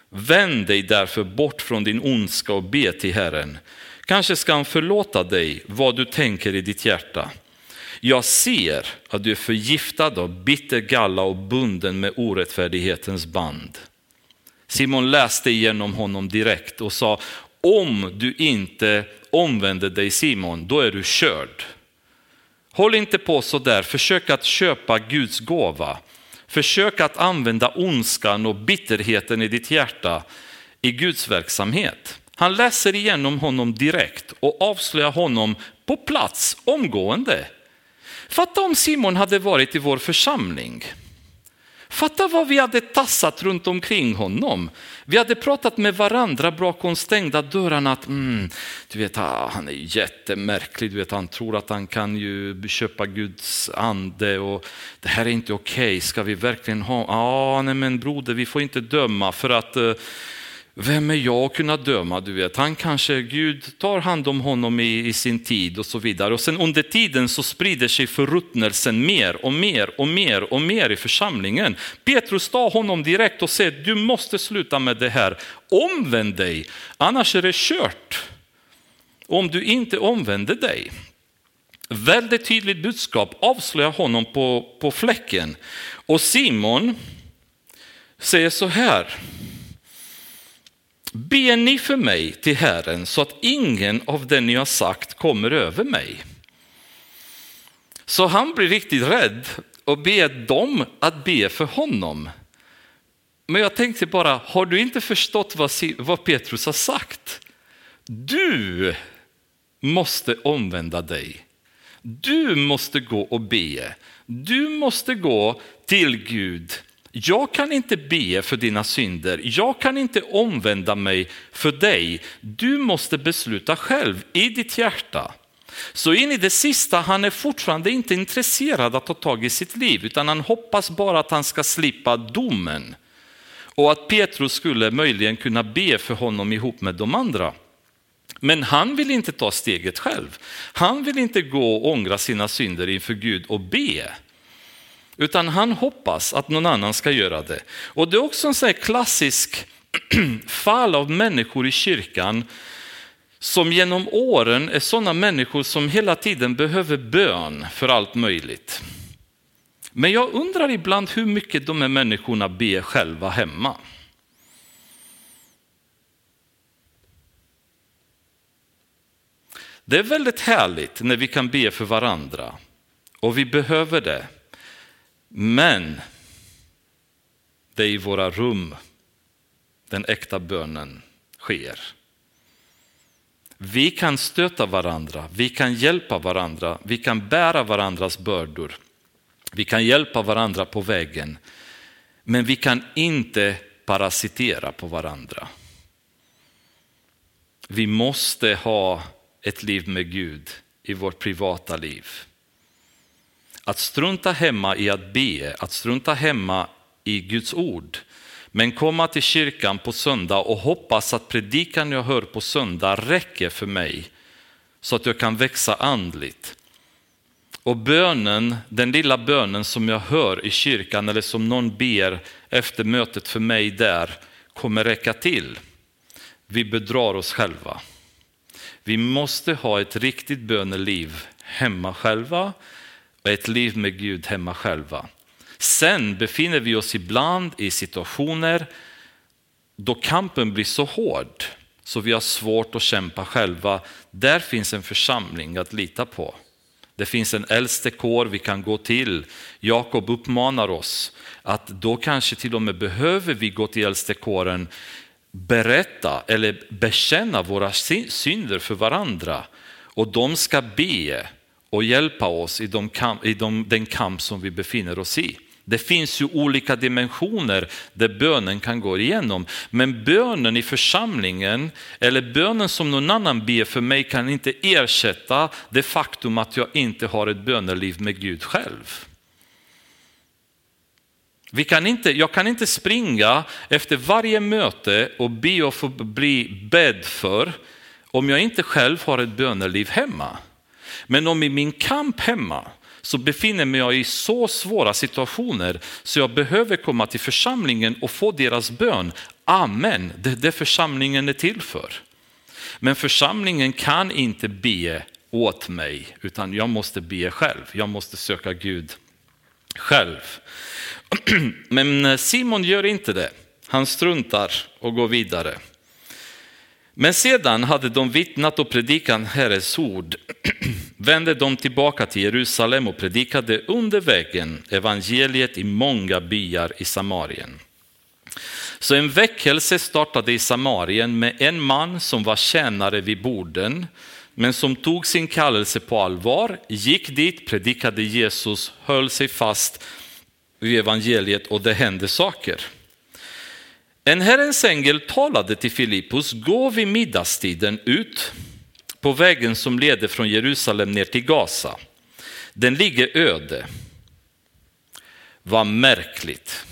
Vänd dig därför bort från din ondska och be till Herren. Kanske ska han förlåta dig vad du tänker i ditt hjärta. Jag ser att du är förgiftad av bitter galla och bunden med orättfärdighetens band. Simon läste igenom honom direkt och sa, om du inte omvänder dig Simon, då är du körd. Håll inte på så där, försök att köpa Guds gåva. Försök att använda ondskan och bitterheten i ditt hjärta i Guds verksamhet. Han läser igenom honom direkt och avslöjar honom på plats omgående. Fatta om Simon hade varit i vår församling. Fatta vad vi hade tassat runt omkring honom. Vi hade pratat med varandra bakom stängda dörrarna att mm, du vet, ah, han är jättemärklig, du vet, han tror att han kan ju köpa Guds ande och det här är inte okej, okay. ska vi verkligen ha, ja ah, nej men broder vi får inte döma för att uh, vem är jag att kunna döma? Du vet, han kanske, Gud tar hand om honom i, i, sin tid och så vidare. Och sen under tiden så sprider sig förruttnelsen mer och mer och mer och mer i församlingen. Petrus tar honom direkt och säger, du måste sluta med det här. Omvänd dig, annars är det kört. Om du inte omvänder dig. Väldigt tydligt budskap avslöjar honom på, på fläcken. Och Simon säger så här, Be ni för mig till Herren så att ingen av det ni har sagt kommer över mig. Så han blir riktigt rädd och ber dem att be för honom. Men jag tänkte bara, har du inte förstått vad Petrus har sagt? Du måste omvända dig. Du måste gå och be. Du måste gå till Gud jag kan inte be för dina synder, jag kan inte omvända mig för dig. Du måste besluta själv i ditt hjärta. Så in i det sista, han är fortfarande inte intresserad att ta tag i sitt liv, utan han hoppas bara att han ska slippa domen. Och att Petrus skulle möjligen kunna be för honom ihop med de andra. Men han vill inte ta steget själv. Han vill inte gå och ångra sina synder inför Gud och be. Utan han hoppas att någon annan ska göra det. Och det är också en sån klassisk [CLEARS THROAT] fall av människor i kyrkan som genom åren är sådana människor som hela tiden behöver bön för allt möjligt. Men jag undrar ibland hur mycket de här människorna ber själva hemma. Det är väldigt härligt när vi kan be för varandra och vi behöver det. Men det är i våra rum den äkta bönen sker. Vi kan stöta varandra, vi kan hjälpa varandra, vi kan bära varandras bördor. Vi kan hjälpa varandra på vägen, men vi kan inte parasitera på varandra. Vi måste ha ett liv med Gud i vårt privata liv. Att strunta hemma i att be, att strunta hemma i Guds ord, men komma till kyrkan på söndag och hoppas att predikan jag hör på söndag räcker för mig så att jag kan växa andligt. Och bönen, den lilla bönen som jag hör i kyrkan eller som någon ber efter mötet för mig där kommer räcka till. Vi bedrar oss själva. Vi måste ha ett riktigt böneliv hemma själva och ett liv med Gud hemma själva. Sen befinner vi oss ibland i situationer då kampen blir så hård så vi har svårt att kämpa själva. Där finns en församling att lita på. Det finns en äldstekår vi kan gå till. Jakob uppmanar oss att då kanske till och med behöver vi gå till äldstekåren, berätta eller bekänna våra synder för varandra och de ska be och hjälpa oss i, de kamp, i de, den kamp som vi befinner oss i. Det finns ju olika dimensioner där bönen kan gå igenom. Men bönen i församlingen eller bönen som någon annan ber för mig kan inte ersätta det faktum att jag inte har ett böneliv med Gud själv. Vi kan inte, jag kan inte springa efter varje möte och be och få bli bedd för om jag inte själv har ett böneliv hemma. Men om i min kamp hemma så befinner mig jag i så svåra situationer så jag behöver komma till församlingen och få deras bön. Amen, det är det församlingen är till för. Men församlingen kan inte be åt mig utan jag måste be själv. Jag måste söka Gud själv. [CLEARS THROAT] Men Simon gör inte det. Han struntar och går vidare. Men sedan hade de vittnat och predikat Herrens ord, [CLEARS THROAT] vände de tillbaka till Jerusalem och predikade under vägen evangeliet i många byar i Samarien. Så en väckelse startade i Samarien med en man som var tjänare vid borden, men som tog sin kallelse på allvar, gick dit, predikade Jesus, höll sig fast vid evangeliet och det hände saker. En Herrens ängel talade till Filippus, gå vid middagstiden ut på vägen som leder från Jerusalem ner till Gaza. Den ligger öde. Vad märkligt.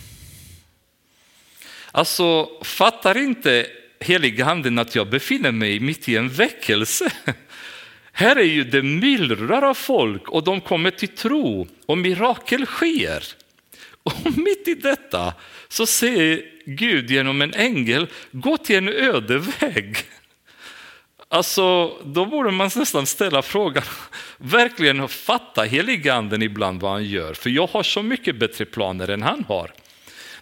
Alltså, fattar inte heliganden att jag befinner mig mitt i en väckelse? [LAUGHS] Här är ju det myllrar av folk och de kommer till tro och mirakel sker. [LAUGHS] Och mitt i detta så ser Gud genom en ängel gå till en öde väg. Alltså, då borde man nästan ställa frågan, verkligen fatta heliganden ibland vad han gör? För jag har så mycket bättre planer än han har.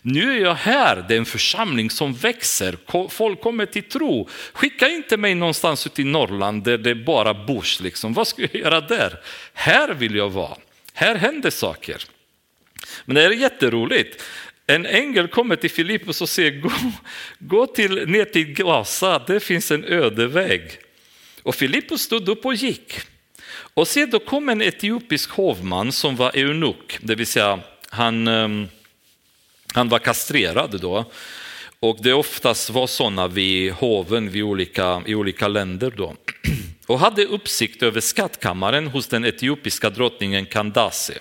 Nu är jag här, det är en församling som växer, folk kommer till tro. Skicka inte mig någonstans ute i Norrland där det är bara bors. liksom. vad ska jag göra där? Här vill jag vara, här händer saker. Men det är jätteroligt. En ängel kommer till Filippus och säger gå, gå till, ner till Gaza, det finns en öde väg. Och Filippus stod upp och gick. Och se, då kom en etiopisk hovman som var eunuck, det vill säga han, ehm, han var kastrerad då. Och det oftast var sådana vid hoven vid olika, i olika länder då. [CLEARS THROAT] Och hade uppsikt över skattkammaren hos den etiopiska drottningen Candace.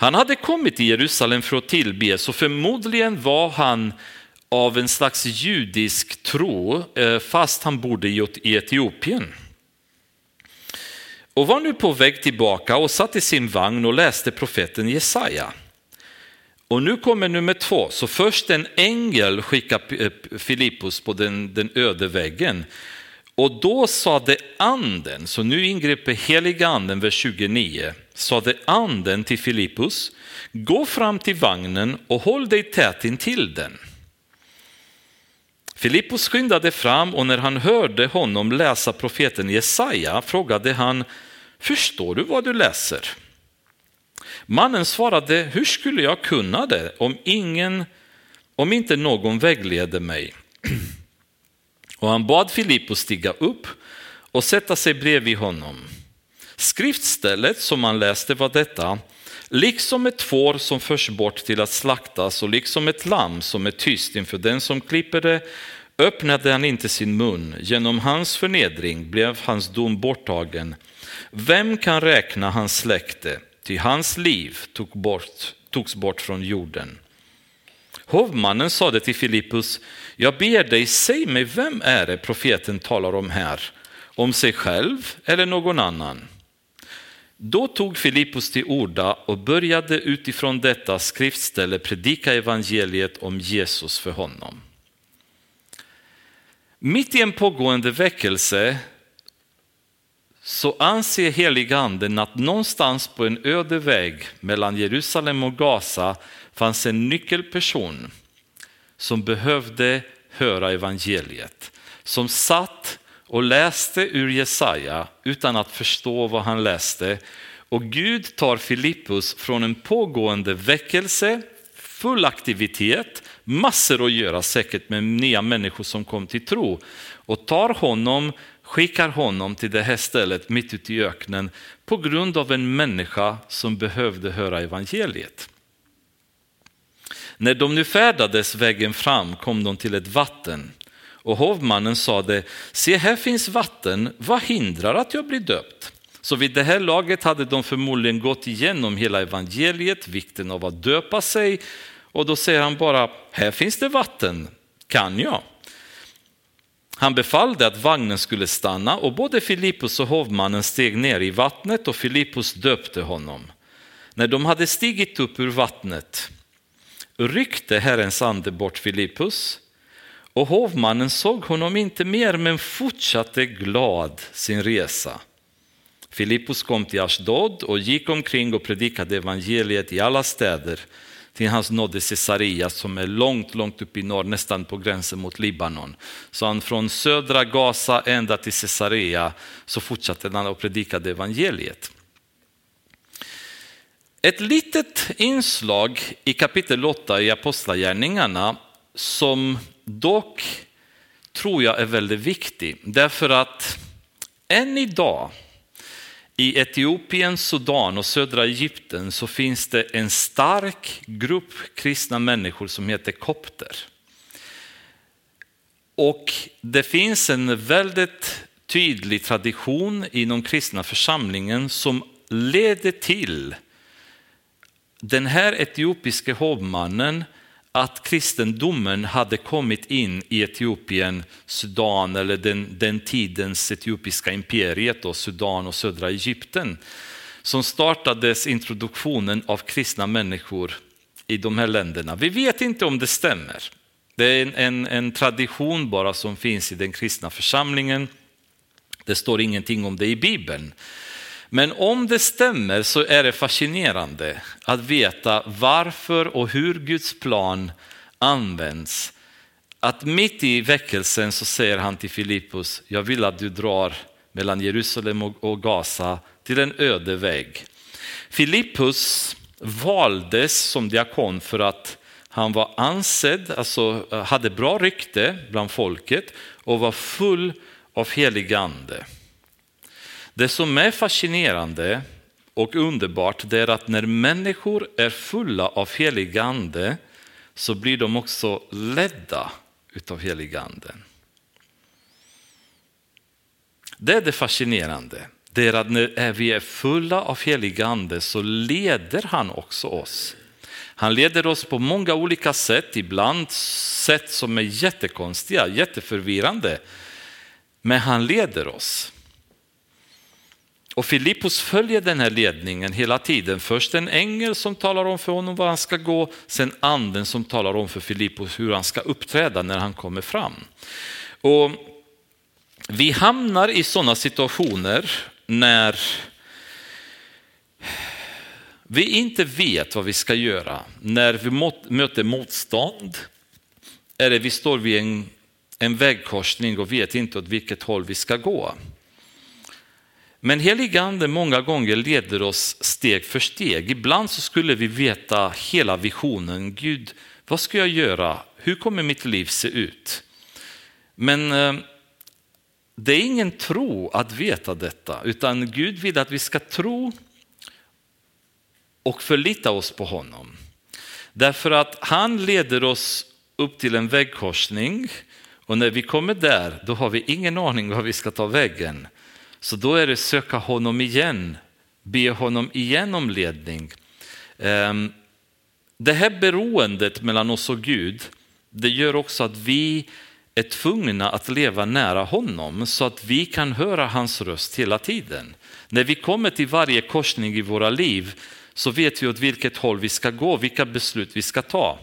Han hade kommit till Jerusalem för att tillbe, så förmodligen var han av en slags judisk tro, eh, fast han bodde i Etiopien. Och var nu på väg tillbaka och satt i sin vagn och läste profeten Jesaja. Och nu kommer nummer två, så först en ängel skickar eh, Filippus på den, den öde väggen. Och då sade anden, så nu ingriper heliga anden, vers 29, sade anden till Filippus, gå fram till vagnen och håll dig tät intill den. Filippus skyndade fram och när han hörde honom läsa profeten Jesaja frågade han, förstår du vad du läser? Mannen svarade, hur skulle jag kunna det om, ingen, om inte någon vägleder mig? Och han bad Filippus stiga upp och sätta sig bredvid honom. Skriftstället som han läste var detta, liksom ett får som förs bort till att slaktas och liksom ett lamm som är tyst inför den som klipper det öppnade han inte sin mun. Genom hans förnedring blev hans dom borttagen. Vem kan räkna hans släkte? Ty hans liv tog bort, togs bort från jorden. Hovmannen sade till Filippus, jag ber dig, säg mig, vem är det profeten talar om här? Om sig själv eller någon annan? Då tog Filippus till orda och började utifrån detta skriftställe predika evangeliet om Jesus för honom. Mitt i en pågående väckelse så anser heliganden att någonstans på en öde väg mellan Jerusalem och Gaza fanns en nyckelperson som behövde höra evangeliet, som satt och läste ur Jesaja utan att förstå vad han läste Och Gud tar Filippus från en pågående väckelse, full aktivitet, massor att göra säkert med nya människor som kom till tro och tar honom, skickar honom till det här stället mitt ute i öknen på grund av en människa som behövde höra evangeliet. När de nu färdades vägen fram kom de till ett vatten och hovmannen sade, se här finns vatten, vad hindrar att jag blir döpt? Så vid det här laget hade de förmodligen gått igenom hela evangeliet, vikten av att döpa sig och då säger han bara, här finns det vatten, kan jag? Han befallde att vagnen skulle stanna och både Filippus och hovmannen steg ner i vattnet och Filippus döpte honom. När de hade stigit upp ur vattnet ryckte Herrens ande bort Filippus och hovmannen såg honom inte mer men fortsatte glad sin resa. Filippus kom till Ashdod och gick omkring och predikade evangeliet i alla städer till hans nådde Caesarea som är långt, långt upp i norr, nästan på gränsen mot Libanon. Så han från södra Gaza ända till Caesarea så fortsatte han och predikade evangeliet. Ett litet inslag i kapitel 8 i Apostlagärningarna som dock tror jag är väldigt viktig. Därför att än idag i Etiopien, Sudan och södra Egypten så finns det en stark grupp kristna människor som heter kopter. Och det finns en väldigt tydlig tradition inom kristna församlingen som leder till den här etiopiske hovmannen att kristendomen hade kommit in i Etiopien, Sudan eller den, den tidens etiopiska imperiet, då, Sudan och södra Egypten, som startades introduktionen av kristna människor i de här länderna. Vi vet inte om det stämmer. Det är en, en, en tradition bara som finns i den kristna församlingen. Det står ingenting om det i Bibeln. Men om det stämmer så är det fascinerande att veta varför och hur Guds plan används. Att mitt i väckelsen så säger han till Filippus, jag vill att du drar mellan Jerusalem och Gaza till en öde väg. Filippus valdes som diakon för att han var ansedd, alltså eh, hade bra rykte bland folket och var full av helig ande. Det som är fascinerande och underbart det är att när människor är fulla av helig ande så blir de också ledda utav helig ande. Det är det fascinerande. Det är att när vi är fulla av helig ande så leder han också oss. Han leder oss på många olika sätt, ibland sätt som är jättekonstiga, jätteförvirrande. Men han leder oss. Och Filippos följer den här ledningen hela tiden. Först en ängel som talar om för honom var han ska gå, sen anden som talar om för Filippos hur han ska uppträda när han kommer fram. Och vi hamnar i sådana situationer när vi inte vet vad vi ska göra, när vi möter motstånd, eller vi står vid en, en vägkorsning och vet inte åt vilket håll vi ska gå. Men helig ande många gånger leder oss steg för steg. Ibland så skulle vi veta hela visionen. Gud, vad ska jag göra? Hur kommer mitt liv se ut? Men eh, det är ingen tro att veta detta, utan Gud vill att vi ska tro och förlita oss på honom. Därför att han leder oss upp till en vägkorsning och när vi kommer där, då har vi ingen aning var vi ska ta vägen. Så då är det söka honom igen, be honom igen om ledning. Ehm, det här beroendet mellan oss och Gud, det gör också att vi är tvungna att leva nära honom så att vi kan höra hans röst hela tiden. När vi kommer till varje korsning i våra liv så vet vi åt vilket håll vi ska gå, vilka beslut vi ska ta.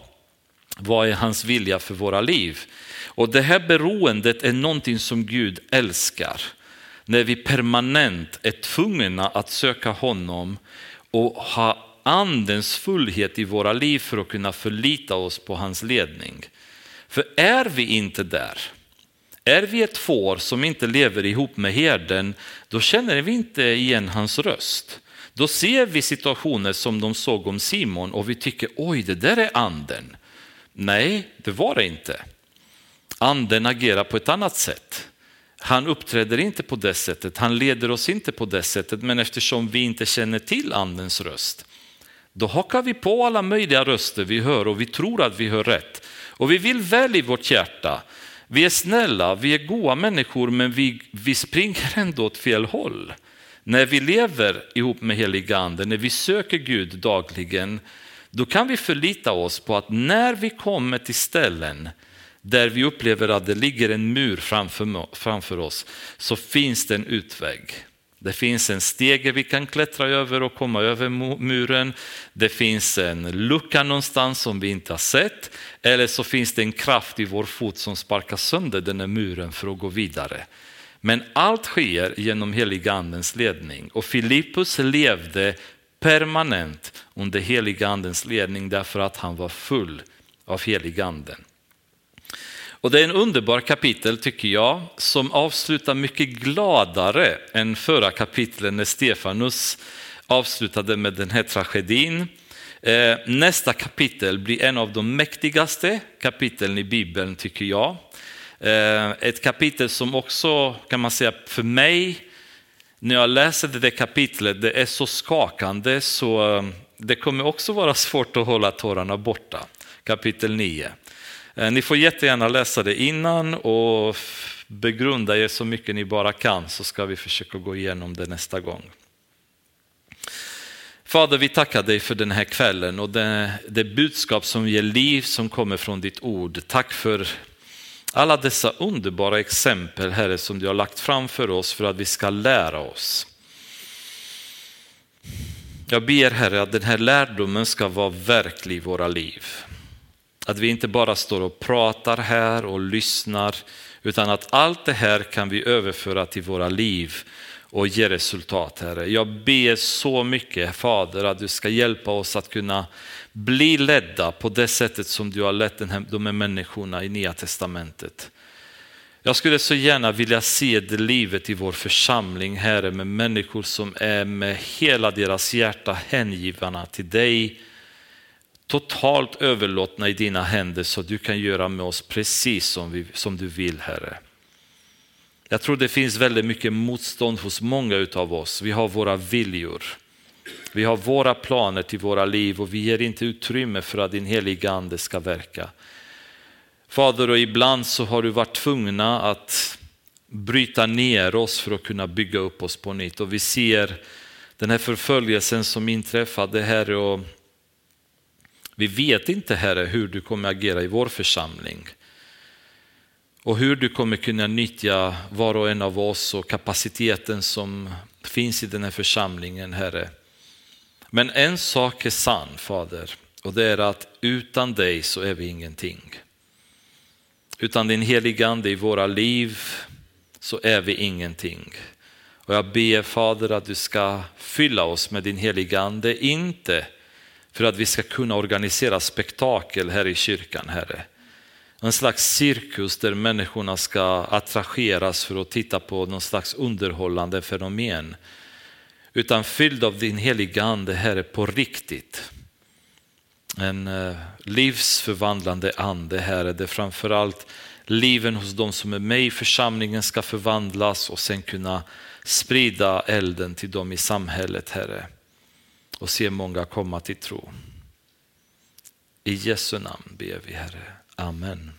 Vad är hans vilja för våra liv? Och det här beroendet är någonting som Gud älskar när vi permanent är tvungna att söka honom och ha andens fullhet i våra liv för att kunna förlita oss på hans ledning. För är vi inte där, är vi ett får som inte lever ihop med herden, då känner vi inte igen hans röst. Då ser vi situationer som de såg om Simon och vi tycker oj, det där är anden. Nej, det var det inte. Anden agerar på ett annat sätt. Han uppträder inte på det sättet, han leder oss inte på det sättet, men eftersom vi inte känner till andens röst, då hakar vi på alla möjliga röster vi hör och vi tror att vi hör rätt. Och vi vill väl i vårt hjärta. Vi är snälla, vi är goda människor, men vi, vi springer ändå åt fel håll. När vi lever ihop med heliga anden, när vi söker Gud dagligen, då kan vi förlita oss på att när vi kommer till ställen där vi upplever att det ligger en mur framför, framför oss, så finns det en utväg. Det finns en stege vi kan klättra över och komma över muren. Det finns en lucka någonstans som vi inte har sett. Eller så finns det en kraft i vår fot som sparkar sönder den här muren för att gå vidare. Men allt sker genom heliga andens ledning och Filippus levde permanent under heliga andens ledning därför att han var full av heliga anden. Och det är en underbar kapitel tycker jag som avslutar mycket gladare än förra kapitlen när Stefanus avslutade med den här tragedin. Eh, nästa kapitel blir en av de mäktigaste kapitlen i Bibeln tycker jag. Eh, ett kapitel som också kan man säga för mig, när jag läser det kapitlet, det är så skakande så eh, det kommer också vara [LAUGHS] svårt att hålla tårarna borta. Kapitel 9. Eh, ni får jättegärna läsa det innan och begrunda er så mycket ni bara kan så ska vi försöka gå igenom det nästa gång. Fader, vi tackar dig för den här kvällen och det, det budskap som ger liv som kommer från ditt ord. Tack för alla dessa underbara exempel, Herre, som du har lagt fram för oss för att vi ska lära oss. Jag ber Herre att den här lärdomen ska vara verklig i våra liv. Att vi inte bara står och pratar här och lyssnar, utan att allt det här kan vi överföra till våra liv och ge resultat, Herre. Jag ber så mycket, Fader, att du ska hjälpa oss att kunna bli ledda på det sättet som du har lett den här, de här människorna i Nya Testamentet. Jag skulle så gärna vilja se det livet i vår församling, Herre, med människor som är med hela deras hjärta hängivna till dig, totalt överlåtna i dina händer så du kan göra med oss precis som, vi, som du vill, Herre. Jag tror det finns väldigt mycket motstånd hos många av oss. Vi har våra viljor. Vi har våra planer till våra liv och vi ger inte utrymme för att din heliga ande ska verka. Fader, och ibland så har du varit tvungna att bryta ner oss för att kunna bygga upp oss på nytt. Och vi ser den här förföljelsen som inträffade, Herre, och vi vet inte, Herre, hur du kommer agera i vår församling. Och hur du kommer kunna nyttja var och en av oss och kapaciteten som finns i den här församlingen, Herre. Men en sak är sann, Fader, och det är att utan dig så är vi ingenting. Utan din heliga Ande i våra liv så är vi ingenting. Och jag ber Fader att du ska fylla oss med din heliga Ande, inte för att vi ska kunna organisera spektakel här i kyrkan, Herre. En slags cirkus där människorna ska attraheras för att titta på någon slags underhållande fenomen. Utan fylld av din heliga Ande, Herre, på riktigt. En eh, livsförvandlande ande, Herre, där framförallt liven hos de som är med i församlingen ska förvandlas och sen kunna sprida elden till dem i samhället, Herre och se många komma till tro. I Jesu namn ber vi Herre. Amen.